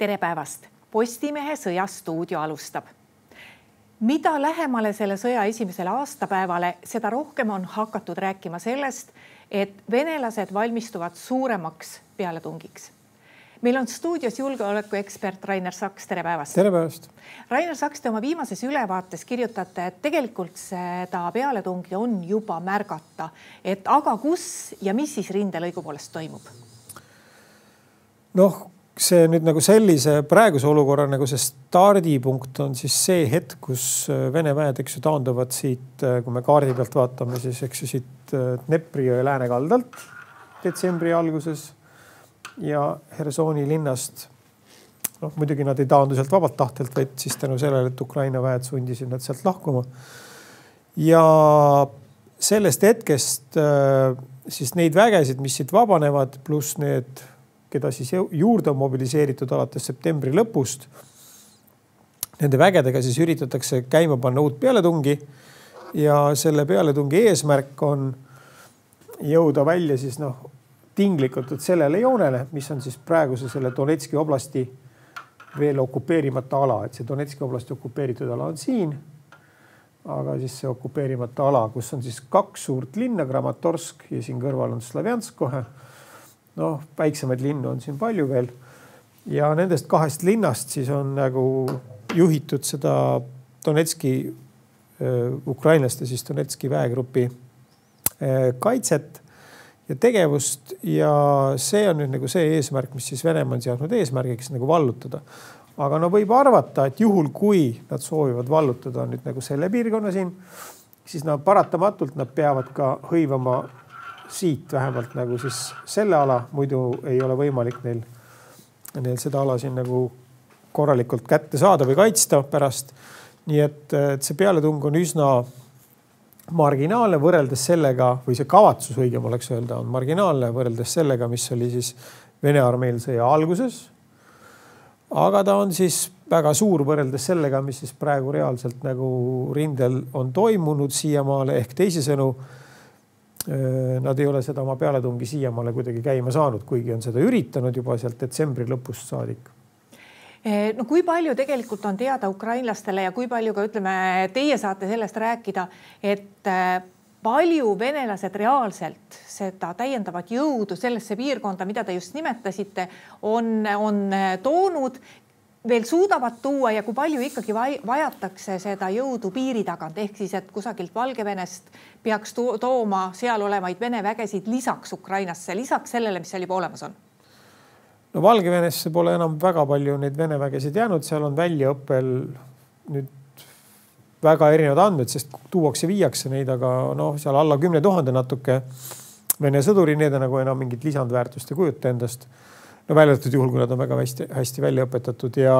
tere päevast. Postimehe Sõjastuudio alustab. mida lähemale selle sõja esimesele aastapäevale, seda rohkem on hakatud rääkima sellest, et venelased valmistuvad suuremaks pealetungiks meil on stuudios julgeolekuekspert Rainer Saks, tere päevast. tere päevast. Rainer Saks, te oma viimases ülevaates kirjutate, et tegelikult seda pealetungi on juba märgata, et aga kus ja mis siis rindelõigu poolest toimub? noh, see nüüd nagu sellise praeguse olukorra nagu see stardipunkt on siis see hetk, kus äh, Vene väed, eks ju, taanduvad siit, äh, kui me kaardi pealt vaatame, siis eks ju siit äh, Dnepri jõe läänekaldalt detsembri alguses ja Hersoni linnast. noh, muidugi nad ei taandu sealt vabalt tahtelt, vaid siis tänu sellele, et Ukraina väed sundisid nad sealt lahkuma. ja sellest hetkest siis neid vägesid, mis siit vabanevad, pluss need keda siis juurde on mobiliseeritud alates septembri lõpust. Nende vägedega siis üritatakse käima panna uut pealetungi ja selle pealetungi eesmärk on jõuda välja siis noh, tinglikult sellele joonele, mis on siis praeguse selle Donetski oblasti veel okupeerimata ala, et see Donetski oblasti okupeeritud ala on siin. aga siis see okupeerimata ala, kus on siis kaks suurt linna, Kramatorsk ja siin kõrval on Slavjansk kohe noh, väiksemaid linnu on siin palju veel. ja nendest kahest linnast siis on nagu juhitud seda Donetski, ukrainlaste siis Donetski väegrupi kaitset ja tegevust ja see on nüüd nagu see eesmärk, mis siis Venemaa on seadnud eesmärgiks nagu vallutada. aga no võib arvata, et juhul, kui nad soovivad vallutada nüüd nagu selle piirkonna siin, siis nad paratamatult nad peavad ka hõivama siit vähemalt nagu siis selle ala, muidu ei ole võimalik neil, neil seda ala siin nagu korralikult kätte saada või kaitsta pärast. nii et, et see pealetung on üsna marginaalne võrreldes sellega või see kavatsus õigem oleks öelda, on marginaalne võrreldes sellega, mis oli siis Vene armeel sõja alguses. aga ta on siis väga suur võrreldes sellega, mis siis praegu reaalselt nagu rindel on toimunud siiamaale ehk teisisõnu nad ei ole seda oma pealetungi siiamaale kuidagi käima saanud, kuigi on seda üritanud juba sealt detsembri lõpust saadik. Äh, no kui palju tegelikult on teada ukrainlastele ja kui palju ka ütleme, teie saate sellest rääkida, et äh, palju venelased reaalselt seda täiendavat jõudu sellesse piirkonda, mida te just nimetasite, on, on toonud veel suudavad tuua ja kui palju ikkagi vajatakse seda jõudu piiri tagant, ehk siis, et kusagilt Valgevenest peaks to tooma seal olevaid Vene vägesid lisaks Ukrainasse, lisaks sellele, mis seal juba olemas on? no Valgevenesse pole enam väga palju neid Vene vägesid jäänud, seal on väljaõppel nüüd väga erinevad andmed, sest tuuakse, viiakse neid, aga noh, seal alla kümne tuhande natuke Vene sõduri, need nagu enam mingit lisandväärtust ei kujuta endast no välja arvatud juhul, kui nad on väga hästi, hästi välja õpetatud ja,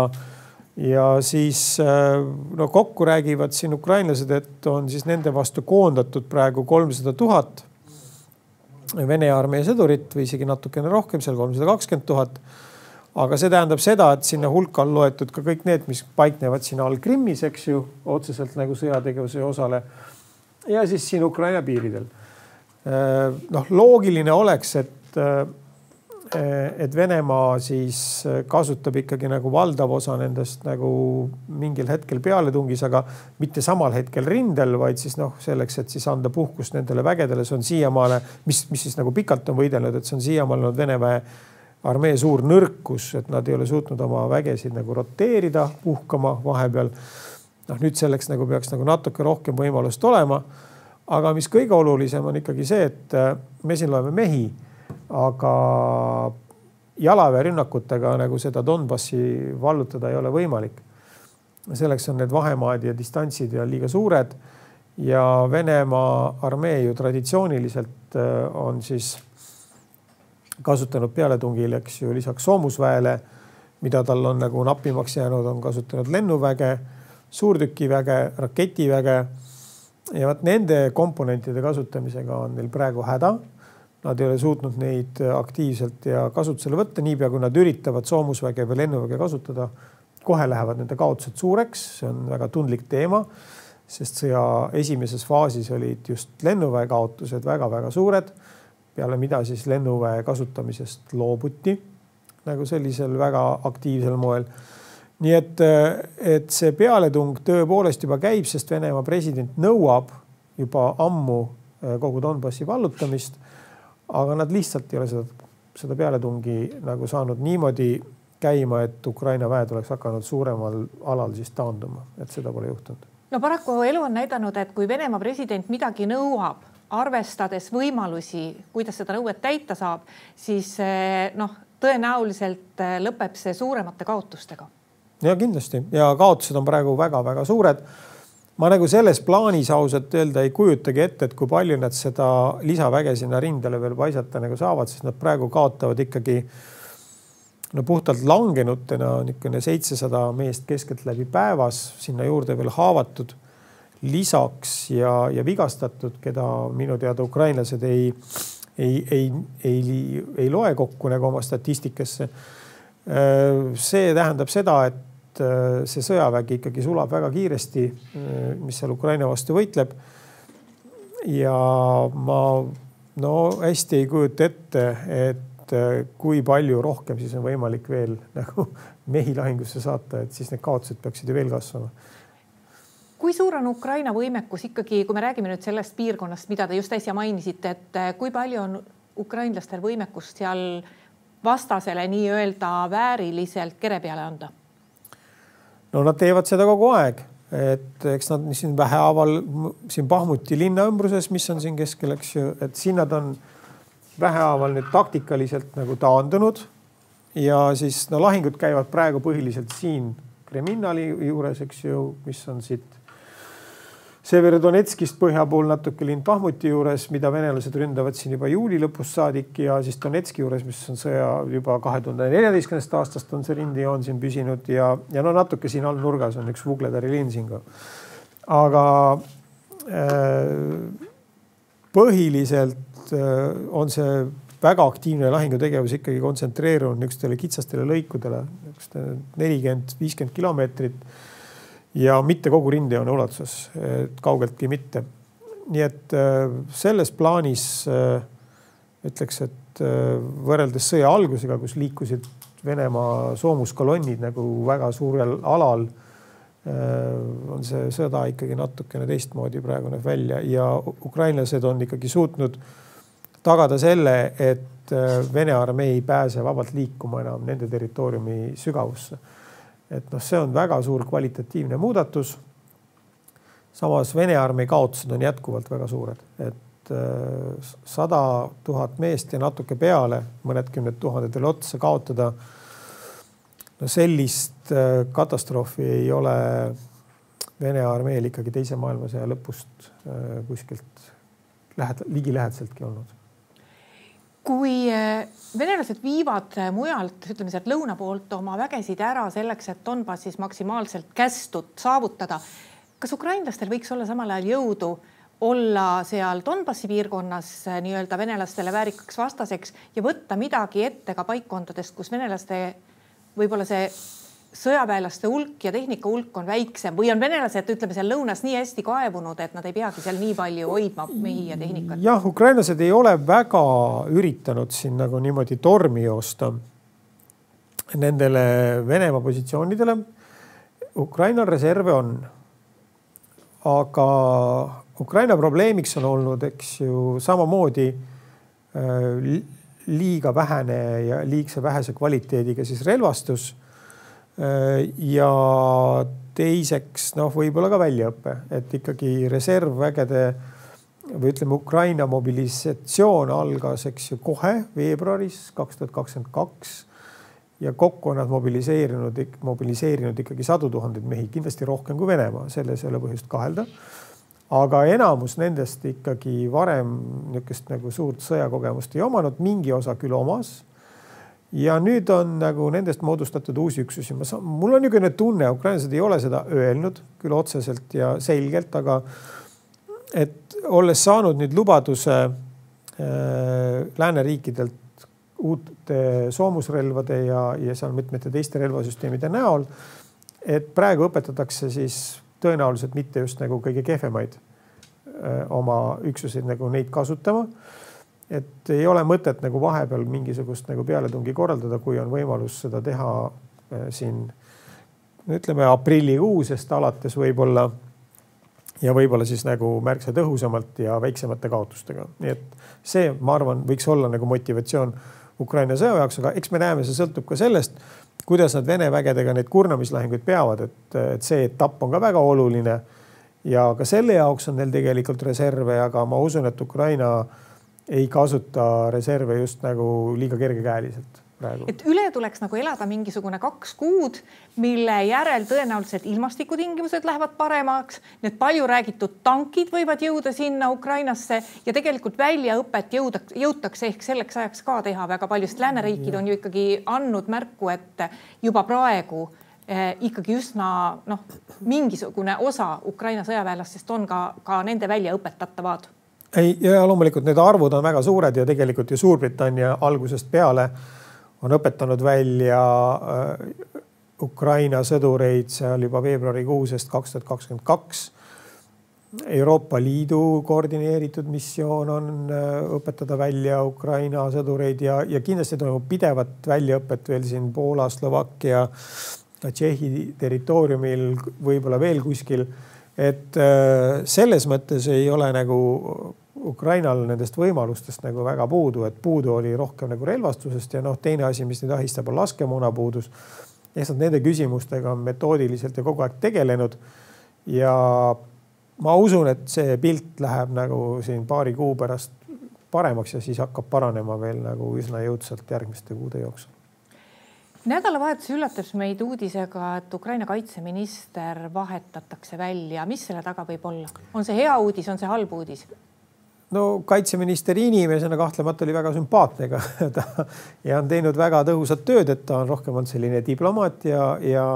ja siis äh, no kokku räägivad siin ukrainlased, et on siis nende vastu koondatud praegu kolmsada tuhat Vene armee sõdurit või isegi natukene rohkem, seal kolmsada kakskümmend tuhat. aga see tähendab seda, et sinna hulka on loetud ka kõik need, mis paiknevad siin all Krimmis, eks ju, otseselt nagu sõjategevuse osale. ja siis siin Ukraina piiridel. Äh, noh, loogiline oleks, et äh, et Venemaa siis eh, kasutab ikkagi nagu valdav osa nendest nagu mingil hetkel pealetungis, aga mitte samal hetkel rindel, vaid siis noh, selleks, et siis anda puhkust nendele vägedele, see on siiamaale, mis, mis siis nagu pikalt on võidelnud, et see on siiamaale olnud Vene väe armee suur nõrkus, et nad ei ole suutnud oma vägesid nagu roteerida, puhkama vahepeal. noh, nüüd selleks nagu peaks nagu natuke rohkem võimalust olema. aga mis kõige olulisem on ikkagi see, et eh, me siin loeme mehi aga jalaväerünnakutega nagu seda Donbassi vallutada ei ole võimalik. selleks on need vahemaad ja distantsid ja liiga suured. ja Venemaa armee ju traditsiooniliselt äh, on siis kasutanud pealetungil, eks ju, lisaks soomusväele, mida tal on nagu napimaks jäänud, on kasutanud lennuväge, suurtükiväge, raketiväge. ja vot nende komponentide kasutamisega on neil praegu häda Nad ei ole suutnud neid aktiivselt ja kasutusele võtta, niipea kui nad üritavad soomusväge või lennuväge kasutada, kohe lähevad nende kaotused suureks, see on väga tundlik teema, sest sõja esimeses faasis olid just lennuväe kaotused väga-väga suured, peale mida siis lennuväe kasutamisest loobuti nagu sellisel väga aktiivsel moel. nii et, et see pealetung tõepoolest juba käib, sest Venemaa president nõuab juba ammu kogu Donbassi vallutamist. Aga nad lihtsalt ei ole seda, seda pealetungi nagu saanud niimoodi käima, et Ukraina väed oleks hakanud suuremal alal siis taanduma, et seda pole juhtunud. no paraku elu on näidanud, et kui Venemaa president midagi nõuab, arvestades võimalusi, kuidas seda nõuet täita saab, siis eh, noh, tõenäoliselt eh, lõpeb see suuremate kaotustega. ja kindlasti ja kaotused on praegu väga-väga suured. Ma nagu selles plaanis ausalt öelda ei kujutagi ette, et kui palju nad seda lisaväge sinna rindele veel paisata nagu saavad, sest nad praegu kaotavad ikkagi no puhtalt langenutena niisugune seitsesada meest keskeltläbi päevas, sinna juurde veel haavatud lisaks ja, ja vigastatud, keda minu teada ukrainlased ei, ei, ei, ei, ei loe kokku nagu oma statistikasse. see tähendab seda, et äh, see sõjavägi ikkagi sulab väga kiiresti, äh, mis seal Ukraina vastu võitleb. ja ma no hästi ei kujuta ette, et äh, kui palju rohkem siis on võimalik veel nagu mehi lahingusse saata, et siis need kaotused peaksid ju veel kasvama kui suur on Ukraina võimekus ikkagi, kui me räägime nüüd sellest piirkonnast, mida te just äsja mainisite, et kui palju on ukrainlastel võimekust seal vastasele nii-öelda vääriliselt kere peale anda? No nad teevad seda kogu aeg, et eks nad siin vähehaaval siin Bahmuti linna ümbruses, mis on siin keskel, eks ju, et siin nad on vähehaaval nüüd taktikaliselt nagu taandunud. Ja siis no lahingud käivad praegu põhiliselt siin Kreminali juures, eks ju, mis on siit Severodonetskist põhja pool natuke linn Bahmuti juures, mida venelased ründavad siin juba juuli lõpust saadik ja siis Donetski juures, mis on sõja juba kahe tuhande neljateistkümnendast aastast on see rindejoon siin püsinud ja, ja no natuke siin all nurgas on üks Vugledari linn siin ka. aga äh, põhiliselt äh, on see väga aktiivne lahingutegevus ikkagi kontsentreerunud niisugustele kitsastele lõikudele, niisuguste nelikümmend, viiskümmend kilomeetrit ja mitte kogu rindejoone ulatuses, kaugeltki mitte. nii et äh, selles plaanis äh, ütleks, et äh, võrreldes sõja algusega, kus liikusid Venemaa soomuskolonnid nagu väga suurel alal, on see sõda ikkagi natukene teistmoodi praegu näeb välja ja ukrainlased on ikkagi suutnud tagada selle, et Vene armee ei pääse vabalt liikuma enam nende territooriumi sügavusse et noh, see on väga suur kvalitatiivne muudatus. samas Vene armee kaotused on jätkuvalt väga suured, et äh, sada tuhat meest ja natuke peale, mõned kümned tuhanded veel otsa kaotada. no sellist äh, katastroofi ei ole Vene armeel ikkagi teise maailmasõja lõpust äh, kuskilt lähed-, ligilähedaseltki olnud kui eh, venelased viivad eh, mujalt, ütleme sealt lõuna poolt oma vägesid ära selleks, et Donbassis maksimaalselt kästut saavutada. kas ukrainlastel võiks olla samal ajal jõudu olla seal Donbassi piirkonnas eh, nii-öelda venelastele väärikaks vastaseks ja võtta midagi ette ka paikkondadest, kus venelaste võib-olla see sõjaväelaste hulk ja tehnika hulk on väiksem või on venelased, ütleme seal lõunas nii hästi kaevunud, et nad ei peagi seal nii palju hoidma mehi ja tehnikat? jah, ukrainlased ei ole väga üritanud siin nagu niimoodi tormi joosta nendele Venemaa positsioonidele. Ukrainal reserve on. aga Ukraina probleemiks on olnud, eks ju, samamoodi äh, liiga vähene ja liigse vähese kvaliteediga siis relvastus ja teiseks noh, võib-olla ka väljaõpe, et ikkagi reservvägede või ütleme, Ukraina mobilisatsioon algas, eks ju, kohe veebruaris kaks tuhat kakskümmend kaks ja kokku on nad mobiliseerinud, mobiliseerinud ikkagi sadu tuhandeid mehi, kindlasti rohkem kui Venemaa, selles ei ole põhjust kahelda. aga enamus nendest ikkagi varem niisugust nagu suurt sõjakogemust ei omanud, mingi osa küll omas ja nüüd on nagu nendest moodustatud uusi üksusi, ma saan, mul on niisugune tunne, ukrainlased ei ole seda öelnud küll otseselt ja selgelt, aga et olles saanud nüüd lubaduse äh, lääneriikidelt uute soomusrelvade ja, ja seal mitmete teiste relvasüsteemide näol, et praegu õpetatakse siis tõenäoliselt mitte just nagu kõige kehvemaid öö, äh, oma üksuseid nagu neid kasutama et ei ole mõtet nagu vahepeal mingisugust nagu pealetungi korraldada, kui on võimalus seda teha äh, siin ütleme aprillikuusest alates võib-olla ja võib-olla siis nagu märksa tõhusamalt ja väiksemate kaotustega. nii et see, ma arvan, võiks olla nagu motivatsioon Ukraina sõja jaoks, aga eks me näeme, see sõltub ka sellest, kuidas nad Vene vägedega neid kurnamislahinguid peavad, et, et see etapp on ka väga oluline. ja ka selle jaoks on neil tegelikult reserve, aga ma usun, et Ukraina ei kasuta reserve just nagu liiga kergekäeliselt praegu. et üle tuleks nagu elada mingisugune kaks kuud, mille järel tõenäoliselt ilmastikutingimused lähevad paremaks, need palju räägitud tankid võivad jõuda sinna Ukrainasse ja tegelikult väljaõpet jõuda, jõutakse ehk selleks ajaks ka teha väga palju, sest lääneriigid on ju ikkagi andnud märku, et juba praegu eh, ikkagi üsna noh, mingisugune osa Ukraina sõjaväelastest on ka, ka nende väljaõpetatavad ei, ja loomulikult need arvud on väga suured ja tegelikult ju Suurbritannia algusest peale on õpetanud välja äh, Ukraina sõdureid seal juba veebruarikuusest kaks tuhat kakskümmend kaks. Euroopa Liidu koordineeritud missioon on äh, õpetada välja Ukraina sõdureid ja, ja kindlasti toimub pidevat väljaõpet veel siin Poola, Slovakkia, Tšehhi territooriumil, võib-olla veel kuskil. et äh, selles mõttes ei ole nagu Ukrainal nendest võimalustest nagu väga puudu, et puudu oli rohkem nagu relvastusest ja noh, teine asi, mis neid ahistab, on laskemoona puudus. lihtsalt nende küsimustega on metoodiliselt ja kogu aeg tegelenud. ja ma usun, et see pilt läheb nagu siin paari kuu pärast paremaks ja siis hakkab paranema veel nagu üsna jõudsalt järgmiste kuude jooksul nädalavahetus üllatas meid uudisega, et Ukraina kaitseminister vahetatakse välja. mis selle taga võib olla? on see hea uudis, on see halb uudis? No kaitseminister inimesena kahtlemata oli väga sümpaatne ka. Ta ja on teinud väga tõhusat tööd, et ta on rohkem olnud selline diplomaat ja, ja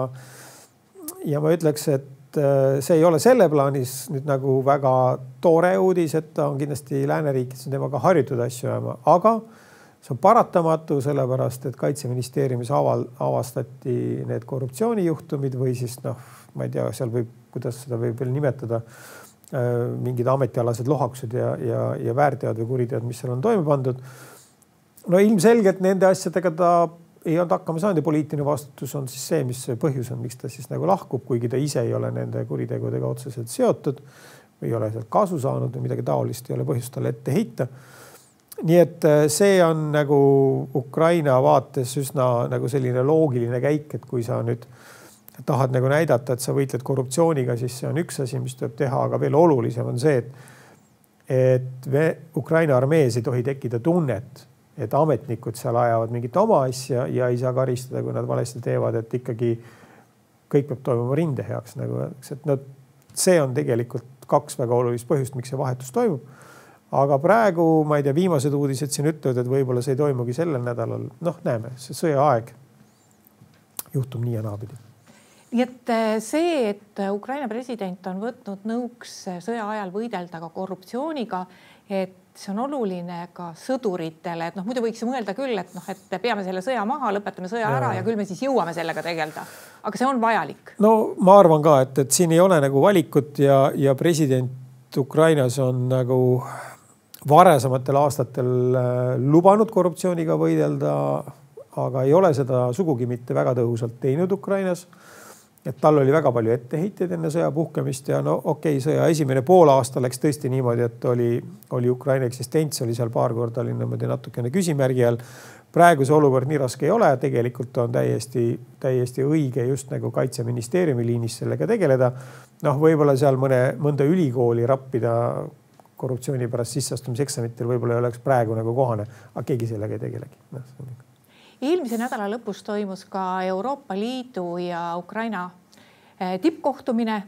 ja ma ütleks, et äh, see ei ole selle plaanis nüüd nagu väga tore uudis, et ta on kindlasti lääneriikides temaga harjutud asju ajama, aga see on paratamatu, sellepärast et kaitseministeeriumis aval, avastati need korruptsioonijuhtumid või siis noh, ma ei tea, seal võib, kuidas seda võib veel nimetada mingid ametialased lohakused ja, ja, ja väärteod või kuriteod, mis seal on toime pandud. no ilmselgelt nende asjadega ta ei olnud hakkama saanud ja poliitiline vastutus on siis see, mis see põhjus on, miks ta siis nagu lahkub, kuigi ta ise ei ole nende kuritegudega otseselt seotud ei ole sealt kasu saanud või midagi taolist, ei ole põhjust talle ette heita. nii et äh, see on nagu Ukraina vaates üsna nagu selline loogiline käik, et kui sa nüüd tahad nagu näidata, et sa võitled korruptsiooniga, siis see on üks asi, mis tuleb teha, aga veel olulisem on see, et et Ukraina armees ei tohi tekkida tunnet, et ametnikud seal ajavad mingit oma asja ja ei saa karistada, kui nad valesti teevad, et ikkagi kõik peab toimuma rinde heaks nagu öeldakse, et no see on tegelikult kaks väga olulist põhjust, miks see vahetus toimub. aga praegu ma ei tea, viimased uudised siin ütlevad, et võib-olla see ei toimugi sellel nädalal, noh, näeme, see sõjaaeg. Juhtub nii ja naapidi nii et äh, see, et Ukraina president on võtnud nõuks äh, sõja ajal võidelda ka korruptsiooniga, et see on oluline ka sõduritele, et noh, muidu võiks ju mõelda küll, et noh, et peame selle sõja maha, lõpetame sõja ja. ära ja küll me siis jõuame sellega tegeleda. aga see on vajalik. no ma arvan ka, et, et siin ei ole nagu valikut ja, ja president Ukrainas on nagu varasematel aastatel äh, lubanud korruptsiooniga võidelda, aga ei ole seda sugugi mitte väga tõhusalt teinud Ukrainas et tal oli väga palju etteheiteid enne sõja puhkemist ja no okei okay,, sõja esimene poolaasta läks tõesti niimoodi, et oli, oli Ukraina eksistents oli seal paar korda oli niimoodi natukene küsimärgi all. praegu see olukord nii raske ei ole, tegelikult on täiesti, täiesti õige just nagu kaitseministeeriumi liinis sellega tegeleda. noh, võib-olla seal mõne, mõnda ülikooli rappida korruptsiooni pärast sisseastumiseksamitel võib-olla ei oleks praegu nagu kohane, aga keegi sellega ei tegelegi no, eelmise nädala lõpus toimus ka Euroopa Liidu ja Ukraina eh, tippkohtumine,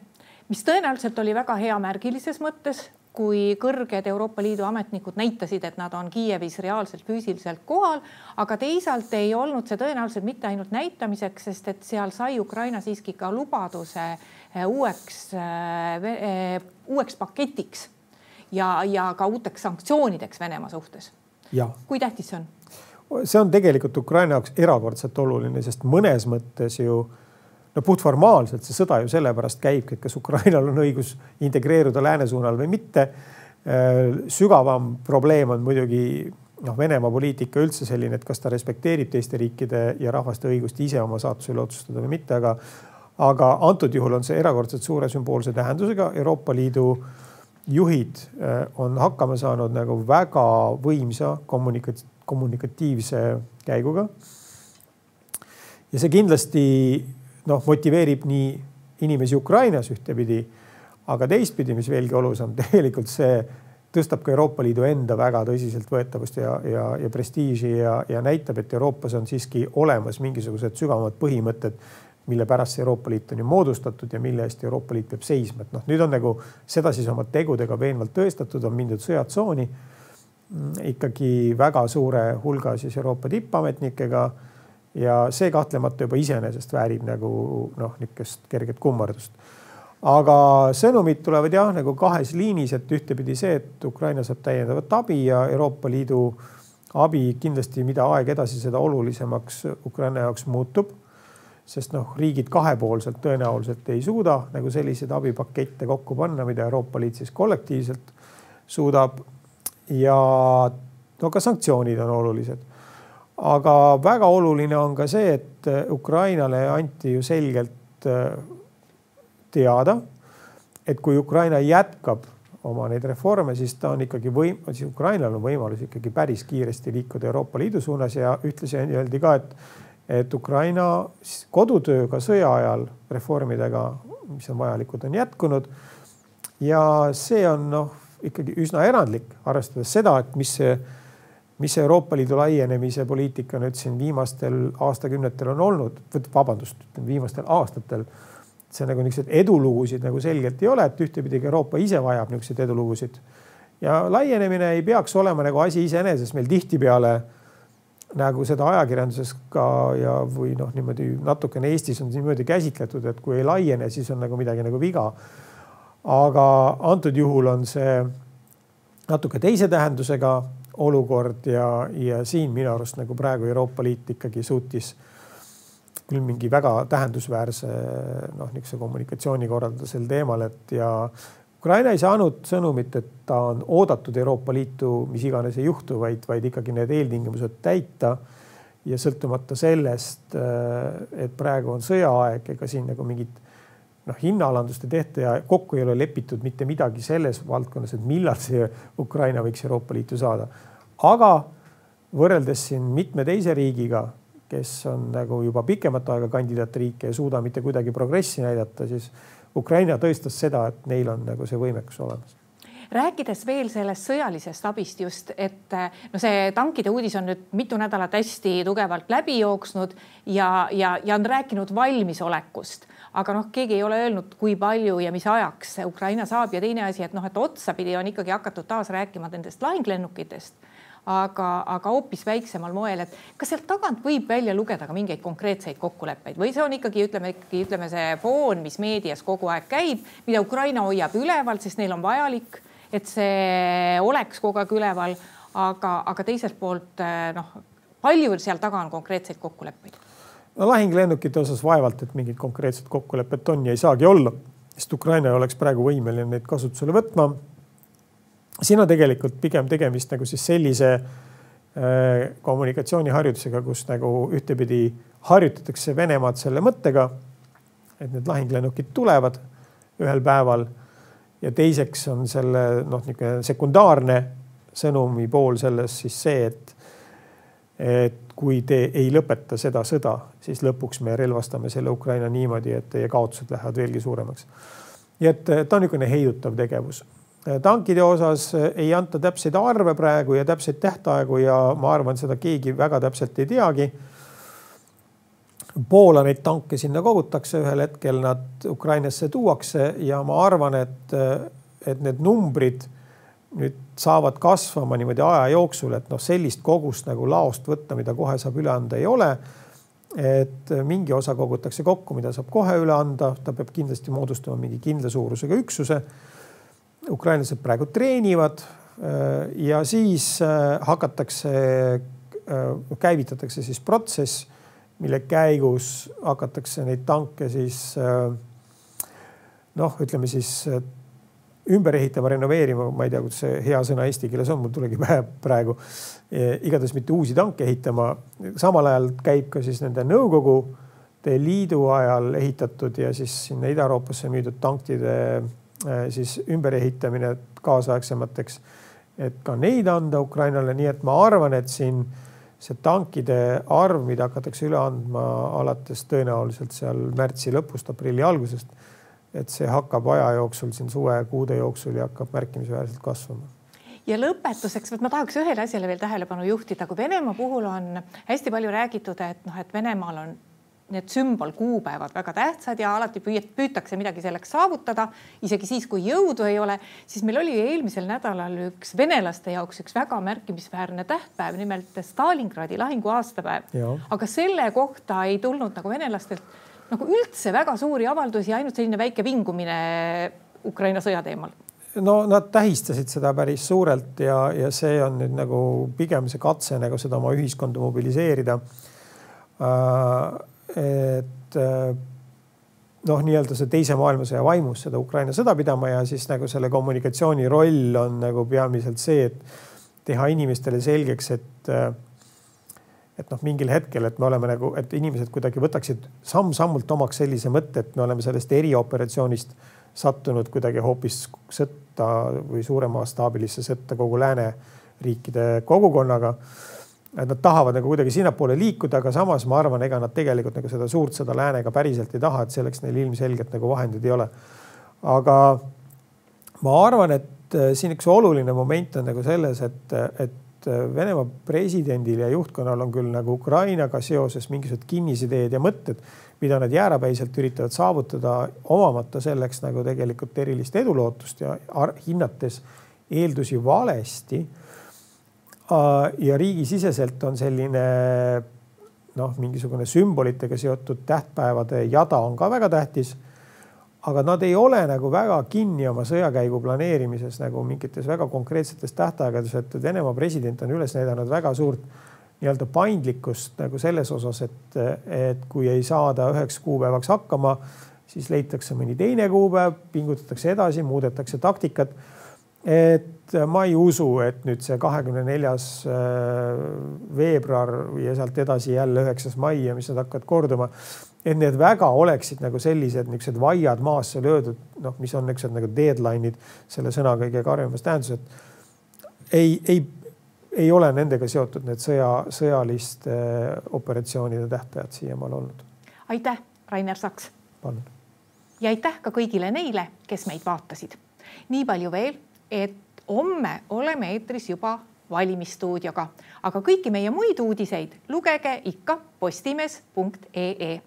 mis tõenäoliselt oli väga hea märgilises mõttes, kui kõrged Euroopa Liidu ametnikud näitasid, et nad on Kiievis reaalselt füüsiliselt kohal, aga teisalt ei olnud see tõenäoliselt mitte ainult näitamiseks, sest et seal sai Ukraina siiski ka lubaduse eh, uueks, eh, uueks paketiks ja, ja ka uuteks sanktsioonideks Venemaa suhtes. kui tähtis see on? See on tegelikult Ukraina jaoks erakordselt oluline, sest mõnes mõttes ju no puhtformaalselt see sõda ju sellepärast käibki, et kas Ukrainal on õigus integreeruda lääne suunal või mitte. sügavam probleem on muidugi noh, Venemaa poliitika üldse selline, et kas ta respekteerib teiste riikide ja rahvaste õigust ise oma saatuse üle otsustada või mitte, aga aga antud juhul on see erakordselt suure sümboolse tähendusega. Euroopa Liidu juhid on hakkama saanud nagu väga võimsa kommunika-, kommunikatiivse käiguga. ja see kindlasti noh, motiveerib nii inimesi Ukrainas ühtepidi, aga teistpidi, mis veelgi olulisem, tegelikult see tõstab ka Euroopa Liidu enda väga tõsiseltvõetavust ja, ja, ja prestiiži ja, ja näitab, et Euroopas on siiski olemas mingisugused sügavamad põhimõtted, mille pärast see Euroopa Liit on ju moodustatud ja mille eest Euroopa Liit peab seisma, et noh, nüüd on nagu seda siis oma tegudega veenvalt tõestatud, on mindud sõjatsooni mm, ikkagi väga suure hulga siis Euroopa tippametnikega ja see kahtlemata juba iseenesest väärib nagu noh, niisugust kerget kummardust. aga sõnumid tulevad jah, nagu kahes liinis, et ühtepidi see, et Ukraina saab täiendavat abi ja Euroopa Liidu abi kindlasti, mida aeg edasi, seda olulisemaks Ukraina jaoks muutub. Sest noh, riigid kahepoolselt tõenäoliselt ei suuda nagu selliseid abipakette kokku panna, mida Euroopa Liit siis kollektiivselt suudab. ja no ka sanktsioonid on olulised aga väga oluline on ka see, et Ukrainale anti ju selgelt äh, teada, et kui Ukraina jätkab oma neid reforme, siis ta on ikkagi võim-, siis Ukrainal on võimalus ikkagi päris kiiresti liikuda Euroopa Liidu suunas ja ühtlasi öeldi ka, et, et Ukraina kodutöö ka sõja ajal reformidega, mis on vajalikud, on jätkunud. ja see on noh, ikkagi üsna erandlik, arvestades seda, et mis see mis Euroopa Liidu laienemise poliitika nüüd siin viimastel aastakümnetel on olnud, vabandust, viimastel aastatel. see nagu niisuguseid edulugusid nagu selgelt ei ole, et ühtepidi ka Euroopa ise vajab niisuguseid edulugusid. ja laienemine ei peaks olema nagu asi iseeneses, meil tihtipeale nagu seda ajakirjanduses ka ja, või noh, niimoodi natukene Eestis on niimoodi käsitletud, et kui ei laiene, siis on nagu midagi nagu viga. aga antud juhul on see natuke teise tähendusega olukord ja, ja siin minu arust nagu praegu Euroopa Liit ikkagi suutis küll mingi väga tähendusväärse noh, niisuguse kommunikatsiooni korraldada sel teemal, et ja Ukraina ei saanud sõnumit, et ta on oodatud Euroopa Liitu, mis iganes ei juhtu, vaid, vaid ikkagi need eeltingimused täita. ja sõltumata sellest, et praegu on sõjaaeg, ega siin nagu mingit noh, hinnaalandust ei tehta ja kokku ei ole lepitud mitte midagi selles valdkonnas, et millal see Ukraina võiks Euroopa Liitu saada. aga võrreldes siin mitme teise riigiga, kes on nagu juba pikemat aega kandidaatriik ja ei suuda mitte kuidagi progressi näidata, siis Ukraina tõestas seda, et neil on nagu see võimekus olemas. Rääkides veel sellest sõjalisest abist just, et no see tankide uudis on nüüd mitu nädalat hästi tugevalt läbi jooksnud ja, ja, ja on rääkinud valmisolekust. Aga noh, keegi ei ole öelnud, kui palju ja mis ajaks Ukraina saab ja teine asi, et noh, et otsapidi on ikkagi hakatud taas rääkima nendest lahinglennukitest aga, aga hoopis väiksemal moel, et kas sealt tagant võib välja lugeda ka mingeid konkreetseid kokkuleppeid või see on ikkagi ütleme ikkagi ütleme see foon, mis meedias kogu aeg käib, mida Ukraina hoiab üleval, sest neil on vajalik, et see oleks kogu aeg üleval, aga, aga teiselt poolt noh, palju seal taga on konkreetseid kokkuleppeid no lahinglennukite osas vaevalt, et mingit konkreetset kokkulepet on ja ei saagi olla, sest Ukraina ei oleks praegu võimeline neid kasutusele võtma. Siin on tegelikult pigem tegemist nagu siis sellise äh, kommunikatsiooniharjutusega, kus nagu ühtepidi harjutatakse Venemaad selle mõttega, et need lahinglennukid tulevad ühel päeval ja teiseks on selle noh, niisugune sekundaarne sõnumi pool selles siis see, et et kui te ei lõpeta seda sõda, siis lõpuks me relvastame selle Ukraina niimoodi, et teie kaotused lähevad veelgi suuremaks. nii et ta on niisugune heidutav tegevus. Tankide osas ei anta täpseid arve praegu ja täpseid tähtaegu ja ma arvan, seda keegi väga täpselt ei teagi. Poola neid tanke sinna kogutakse, ühel hetkel nad Ukrainasse tuuakse ja ma arvan, et, et need numbrid nüüd saavad kasvama niimoodi aja jooksul, et noh, sellist kogust nagu laost võtta, mida kohe saab üle anda, ei ole. et mingi osa kogutakse kokku, mida saab kohe üle anda, ta peab kindlasti moodustama mingi kindla suurusega üksuse. Ukrainlased praegu treenivad ja siis hakatakse, käivitatakse siis protsess, mille käigus hakatakse neid tanke siis noh, ütleme siis ümber ehitama, renoveerima, ma ei tea, kuidas see hea sõna eesti keeles on, mul tulegi pähe praegu. igatahes mitte uusi tanke ehitama. samal ajal käib ka siis nende Nõukogude Liidu ajal ehitatud ja siis sinna Ida-Euroopasse müüdud tankide äh, siis ümberehitamine kaasaegsemateks. et ka neid anda Ukrainale, nii et ma arvan, et siin see tankide arv, mida hakatakse üle andma alates tõenäoliselt seal märtsi lõpust, aprilli algusest et see hakkab aja jooksul siin suvekuude jooksul ja hakkab märkimisväärselt kasvama ja lõpetuseks, vot ma tahaks ühele asjale veel tähelepanu juhtida, kui Venemaa puhul on hästi palju räägitud, et noh, et Venemaal on need sümbolkuupäevad väga tähtsad ja alati püütakse midagi selleks saavutada, isegi siis, kui jõudu ei ole, siis meil oli eelmisel nädalal üks venelaste jaoks üks väga märkimisväärne tähtpäev, nimelt Stalingradi lahingu aastapäev. aga selle kohta ei tulnud nagu venelastelt nagu üldse väga suuri avaldusi, ainult selline väike vingumine Ukraina sõja teemal no nad tähistasid seda päris suurelt ja, ja see on nüüd nagu pigem see katse nagu seda oma ühiskonda mobiliseerida äh,. Et äh, noh, nii-öelda see teise maailmasõja vaimus seda Ukraina sõda pidama ja siis nagu selle kommunikatsiooni roll on nagu peamiselt see, et teha inimestele selgeks, et äh, et noh, mingil hetkel, et me oleme nagu, et inimesed kuidagi võtaksid samm-sammult omaks sellise mõtte, et me oleme sellest erioperatsioonist sattunud kuidagi hoopis sõtta või suuremastaabilisse sõtta kogu lääneriikide kogukonnaga. Et nad tahavad nagu kuidagi sinnapoole liikuda, aga samas ma arvan, ega nad tegelikult nagu seda suurt sõda läänega päriselt ei taha, et selleks neil ilmselgelt nagu vahendeid ei ole. aga ma arvan, et äh, siin üks oluline moment on nagu selles, et, et äh, Venemaa presidendil ja juhtkonnal on küll nagu Ukrainaga seoses mingisugused kinnisideed ja mõtted, mida nad jäärapäiselt üritavad saavutada, omamata selleks nagu tegelikult erilist edulootust ja hinnates eeldusi valesti. Ja riigisiseselt on selline noh, mingisugune sümbolitega seotud tähtpäevade jada on ka väga tähtis aga nad ei ole nagu väga kinni oma sõjakäigu planeerimises nagu mingites väga konkreetsetes tähtaegades, et Venemaa president on üles näidanud väga suurt nii-öelda paindlikkust nagu selles osas, et, et kui ei saada üheks kuupäevaks hakkama, siis leitakse mõni teine kuupäev, pingutatakse edasi, muudetakse taktikat. Et ma ei usu, et nüüd see kahekümne neljas äh, veebruar ja sealt edasi jälle üheksas mai ja mis nad hakkavad korduma et need väga oleksid nagu sellised niisugused vaiad maasse löödud, noh, mis on niisugused nagu deadline'id selle sõna kõige karmimas tähenduses. ei, ei, ei ole nendega seotud need sõja, sõjaliste operatsioonide tähtajad siiamaani olnud. aitäh, Rainer Saks. palun. ja aitäh ka kõigile neile, kes meid vaatasid. nii palju veel, et homme oleme eetris juba valimisstuudioga, aga kõiki meie muid uudiseid lugege ikka postimees.ee